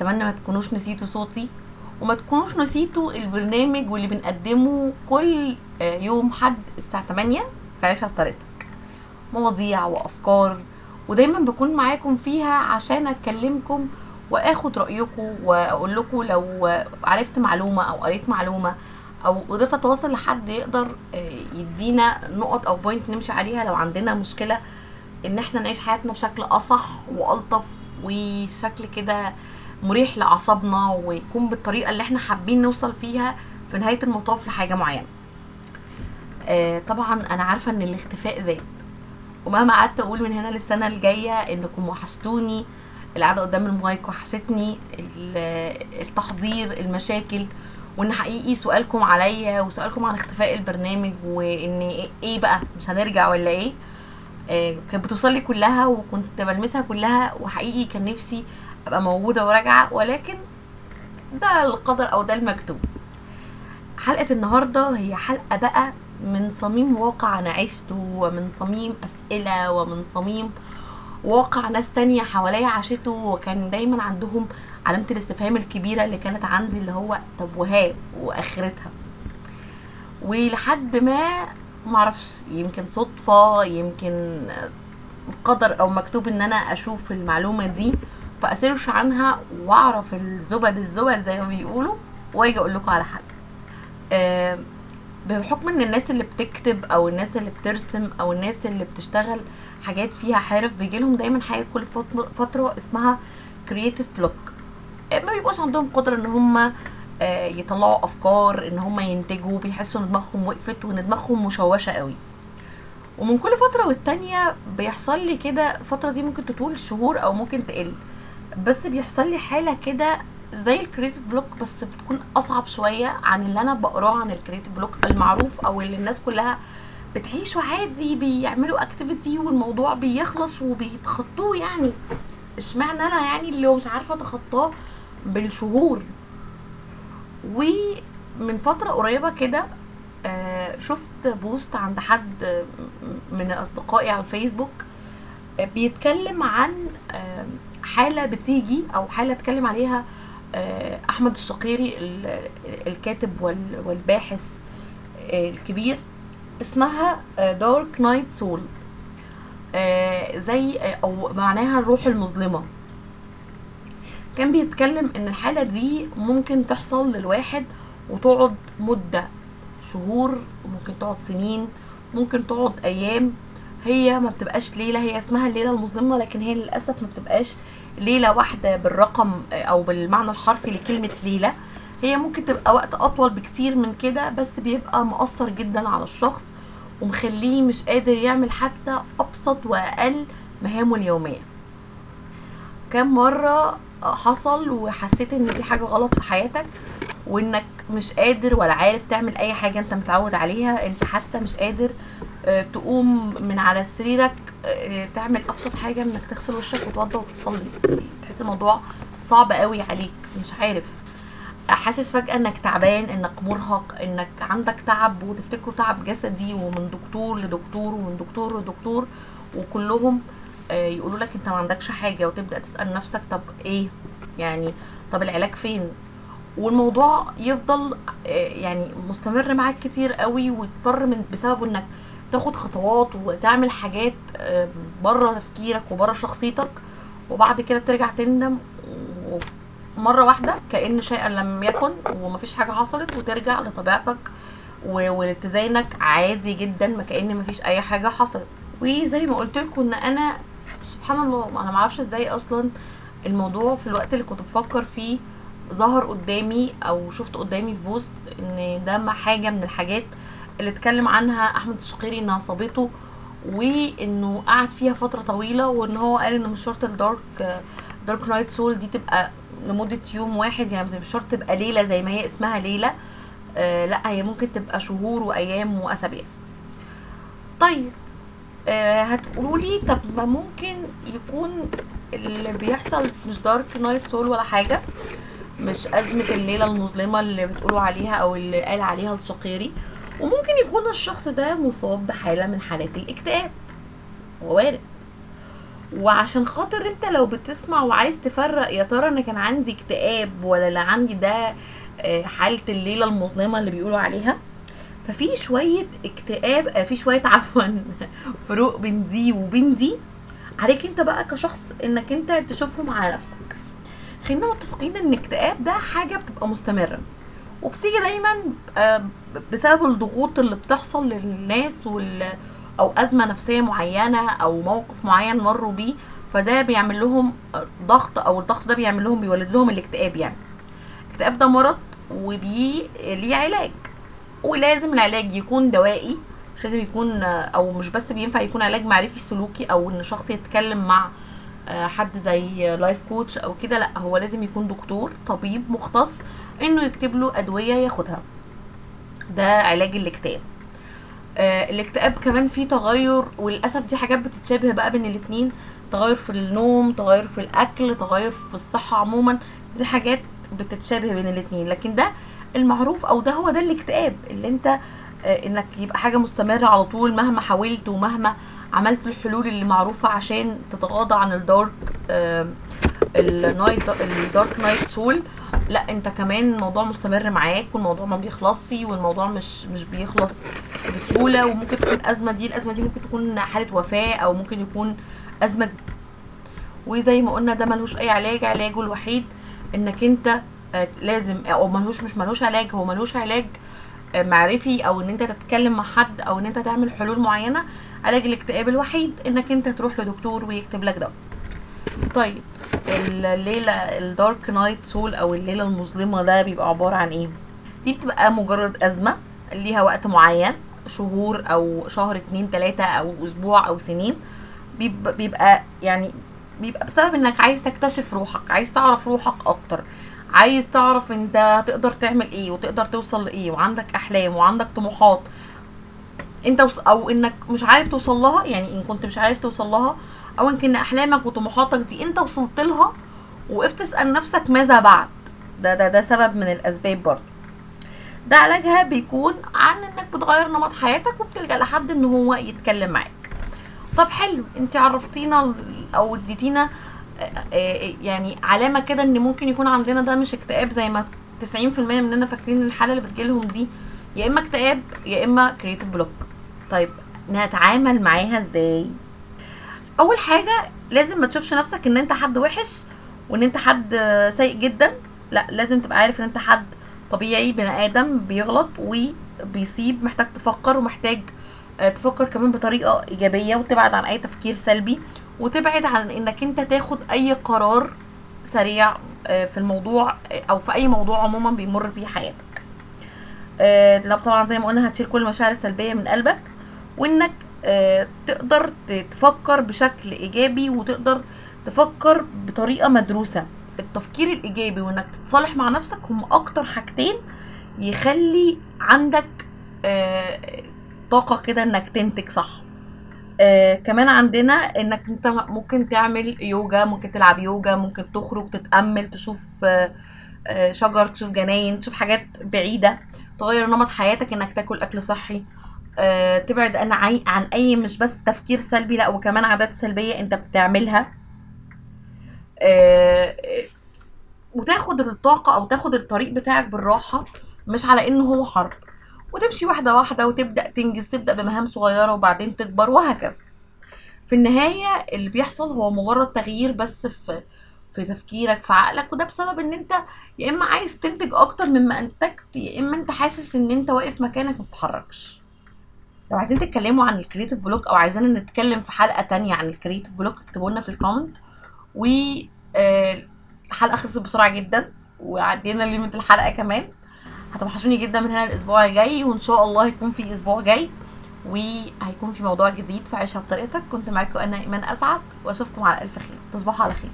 أتمنى ما تكونوش نسيتوا صوتي وما تكونوش نسيتوا البرنامج واللي بنقدمه كل آه، يوم حد الساعة 8 في عيشها بطريقتك. مواضيع وأفكار ودايما بكون معاكم فيها عشان اكلمكم وآخد رأيكم وأقول لكم لو عرفت معلومة أو قريت معلومة أو قدرت أتواصل لحد يقدر آه، يدينا نقط أو بوينت نمشي عليها لو عندنا مشكلة إن إحنا نعيش حياتنا بشكل أصح وألطف وشكل كده مريح لأعصابنا ويكون بالطريقة اللي إحنا حابين نوصل فيها في نهاية المطاف لحاجة معينة. آه، طبعا أنا عارفة إن الاختفاء زاد. ومهما قعدت أقول من هنا للسنة الجاية إنكم وحشتوني القعدة قدام المايك وحشتني ال- التحضير المشاكل. وإن حقيقي سؤالكم عليا وسؤالكم عن اختفاء البرنامج وإن إيه بقى مش هنرجع ولا إيه؟ آه، كانت بتوصل لي كلها وكنت بلمسها كلها وحقيقي كان نفسي أبقى موجودة وراجعة ولكن ده القدر أو ده المكتوب. حلقة النهارده هي حلقة بقى من صميم واقع أنا عشته ومن صميم أسئلة ومن صميم واقع ناس تانية حواليا عاشته وكان دايما عندهم علامة الاستفهام الكبيرة اللي كانت عندي اللي هو طب وها وآخرتها. ولحد ما معرفش يمكن صدفة يمكن قدر أو مكتوب إن أنا أشوف المعلومة دي. فاسيرش عنها وأعرف الزبد الزبد زي ما بيقولوا وأجي أقول لكم على حل آه، بحكم إن الناس اللي بتكتب أو الناس اللي بترسم أو الناس اللي بتشتغل حاجات فيها حرف بيجي لهم دايما حاجة كل فترة اسمها creative block ما بيبقوش عندهم قدرة إن هم آه، يطلعوا أفكار إن هم ينتجوا بيحسوا إن دماغهم وقفت وإن دماغهم مشوشة قوي. ومن كل فترة والتانية بيحصل لي كده الفترة دي ممكن تطول شهور أو ممكن تقل. بس بيحصل لي حالة كده زي ال creative block بس بتكون أصعب شوية عن اللي أنا بقراه عن ال creative block المعروف أو اللي الناس كلها بتعيشوا عادي بيعملوا activity والموضوع بيخلص وبيتخطوه يعني. اشمعنى أنا يعني اللي مش عارفة أتخطاه بالشهور؟ ومن فترة قريبة كده آه، شفت post عند حد من أصدقائي على الفيسبوك آه، بيتكلم عن حالة بتيجي أو حالة أتكلم عليها آه، أحمد الشقيري ال- الكاتب وال- والباحث آه، الكبير اسمها dark night soul زي آه، أو معناها الروح المظلمة. كان بيتكلم إن الحالة دي ممكن تحصل للواحد وتقعد مدة شهور ممكن تقعد سنين ممكن تقعد أيام. هي ما بتبقاش ليلة هي اسمها الليلة المظلمة لكن هي للأسف ما بتبقاش ليلة واحدة بالرقم أو بالمعنى الحرفي لكلمة ليلة. هي ممكن تبقى وقت أطول بكتير من كده بس بيبقى مؤثر جدا على الشخص ومخليه مش قادر يعمل حتى أبسط وأقل مهامه اليومية. كم مرة حصل وحسيت إن في حاجة غلط في حياتك وإنك مش قادر ولا عارف تعمل أي حاجة أنت متعود عليها أنت حتى مش قادر تقوم من على سريرك آه، تعمل أبسط حاجة إنك تغسل وشك وتوضى وتصلي. تحس الموضوع صعب قوي عليك مش عارف. حاسس فجأة إنك تعبان إنك مرهق إنك عندك تعب وتفتكره تعب جسدي ومن دكتور لدكتور ومن دكتور لدكتور وكلهم آه، يقولوا لك أنت ما عندكش حاجة وتبدأ تسأل نفسك طب إيه؟ يعني طب العلاج فين؟ والموضوع يفضل آه، يعني مستمر معاك كتير قوي وتضطر من بسببه إنك تاخد خطوات وتعمل حاجات بره تفكيرك وبره شخصيتك وبعد كده ترجع تندم ومره واحدة كأن شيئا لم يكن ومفيش حاجة حصلت وترجع لطبيعتك ولاتزانك عادي جدا ما كأن مفيش أي حاجة حصلت. وزي ما قلت لكم إن أنا سبحان الله أنا معرفش إزاي أصلا الموضوع في الوقت اللي كنت بفكر فيه ظهر قدامي أو شفت قدامي في post إن ده حاجة من الحاجات اللي اتكلم عنها أحمد الشقيري إنها صابته وإنه قعد فيها فترة طويلة وإن هو قال إن مش شرط ال dark dark night soul دي تبقى لمدة يوم واحد يعني مش شرط تبقى ليلة زي ما هي اسمها ليلة آه لأ هي ممكن تبقى شهور وأيام وأسابيع. طيب آه هتقولوا لي طب ما ممكن يكون اللي بيحصل مش دارك نايت سول ولا حاجة مش أزمة الليلة المظلمة اللي بتقولوا عليها أو اللي قال عليها الشقيري وممكن يكون الشخص ده مصاب بحالة من حالات الاكتئاب. وارد. وعشان خاطر انت لو بتسمع وعايز تفرق يا ترى أنا كان عندي اكتئاب ولا اللي عندي ده آه، حالة الليلة المظلمة اللي بيقولوا عليها؟ ففي شوية اكتئاب آه، في شوية عفوا فروق بين دي وبين دي. عليك انت بقى كشخص انك انت تشوفهم على نفسك. خلينا متفقين ان الاكتئاب ده حاجة بتبقى مستمرة. وبتيجي دايما آه، بسبب الضغوط اللي بتحصل للناس وال أو أزمة نفسية معينة أو موقف معين مروا بيه فده بيعمل لهم ضغط أو الضغط ده بيعمل لهم بيولد لهم الاكتئاب يعني. الاكتئاب ده مرض وبيه ليه علاج. ولازم العلاج يكون دوائي مش لازم يكون أو مش بس بينفع يكون علاج معرفي سلوكي أو إن شخص يتكلم مع آه، حد زي life coach أو كده لأ هو لازم يكون دكتور طبيب مختص انه يكتب له أدوية ياخدها. ده علاج الاكتئاب. آه الاكتئاب كمان فيه تغير وللأسف دي حاجات بتتشابه بقى بين الاتنين. تغير في النوم تغير في الأكل تغير في الصحة عموما. دي حاجات بتتشابه بين الاتنين. لكن ده المعروف أو ده هو ده الاكتئاب اللي انت آه انك يبقى حاجة مستمرة على طول مهما حاولت ومهما عملت الحلول اللي معروفة عشان تتغاضى عن ال dark آه ال night ال dark night soul لا انت كمان الموضوع مستمر معاك والموضوع ما بيخلصش والموضوع مش مش بيخلص بسهولة وممكن تكون أزمة دي الأزمة دي ممكن تكون حالة وفاة أو ممكن يكون أزمة وزي ما قلنا ده ملوش أي علاج علاجه الوحيد إنك أنت آه، لازم أو ملوش مش ملوش علاج هو ملوش علاج آه، معرفي أو إن أنت تتكلم مع حد أو إن أنت تعمل حلول معينة علاج الاكتئاب الوحيد إنك أنت تروح لدكتور ويكتب لك دواء طيب الليلة الدارك نايت سول أو الليلة المظلمة ده بيبقى عبارة عن إيه؟ دي بتبقى مجرد أزمة ليها وقت معين شهور أو شهر اتنين تلاتة أو أسبوع أو سنين. بيبقى, بيبقى يعني بيبقى بسبب إنك عايز تكتشف روحك عايز تعرف روحك أكتر. عايز تعرف أنت هتقدر تعمل إيه وتقدر توصل لإيه وعندك أحلام وعندك طموحات. أنت. أو إنك مش عارف توصل لها يعني إن كنت مش عارف توصل لها أو يمكن أحلامك وطموحاتك دي أنت وصلت لها وقفت تسأل نفسك ماذا بعد. ده ده ده سبب من الأسباب برضه. ده علاجها بيكون عن إنك بتغير نمط حياتك وبتلجأ لحد إن هو يتكلم معاك. طب حلو أنت عرفتينا أو اديتينا آه، آه، يعني علامة كده إن ممكن يكون عندنا ده مش اكتئاب زي ما 90% مننا فاكرين الحالة اللي بتجيلهم دي يا إما اكتئاب يا إما creative block طيب نتعامل معاها إزاي؟ أول حاجة لازم ما تشوفش نفسك إن أنت حد وحش وإن أنت حد سيء جدا. لأ لازم تبقى عارف إن أنت حد طبيعي بني آدم بيغلط وبيصيب محتاج تفكر ومحتاج آه، تفكر كمان بطريقة إيجابية وتبعد عن أي تفكير سلبي وتبعد عن إنك أنت تاخد أي قرار سريع آه، في الموضوع آه، أو في أي موضوع عموما بيمر بيه حياتك. لو طبعا زي ما قلنا هتشيل كل المشاعر السلبية من قلبك وإنك تقدر تفكر بشكل إيجابي وتقدر تفكر بطريقة مدروسة. التفكير الإيجابي وإنك تتصالح مع نفسك هم أكتر حاجتين يخلي عندك آه، طاقة كده إنك تنتج صح. آه كمان عندنا إنك أنت ممكن تعمل يوجا ممكن تلعب يوجا ممكن تخرج تتأمل تشوف آه شجر تشوف جناين تشوف حاجات بعيدة تغير نمط حياتك إنك تاكل أكل صحي. آه تبعد عن عن أي مش بس تفكير سلبي لأ وكمان عادات سلبية أنت بتعملها. آه آه، وتاخد الطاقة أو تاخد الطريق بتاعك بالراحة مش على إنه هو حرب وتمشي واحدة واحدة وتبدأ تنجز تبدأ بمهام صغيرة وبعدين تكبر وهكذا. في النهاية اللي بيحصل هو مجرد تغيير بس في في تفكيرك في عقلك وده بسبب إن أنت يا إما عايز تنتج أكتر مما أنتجت يا إما أنت حاسس إن أنت واقف مكانك ما بتتحركش. لو عايزين تتكلموا عن ال creative block أو عايزين نتكلم في حلقة تانية عن ال creative block اكتبوا لنا في ال comment و آه، الحلقة خلصت بسرعة جدا وعدينا limit الحلقة كمان. هتوحشوني جدا من هنا الأسبوع الجاي وإن شاء الله هيكون في أسبوع جاي وهيكون في موضوع جديد في عيشها بطريقتك. كنت معاكم أنا إيمان أسعد وأشوفكم على ألف خير. تصبحوا على خير.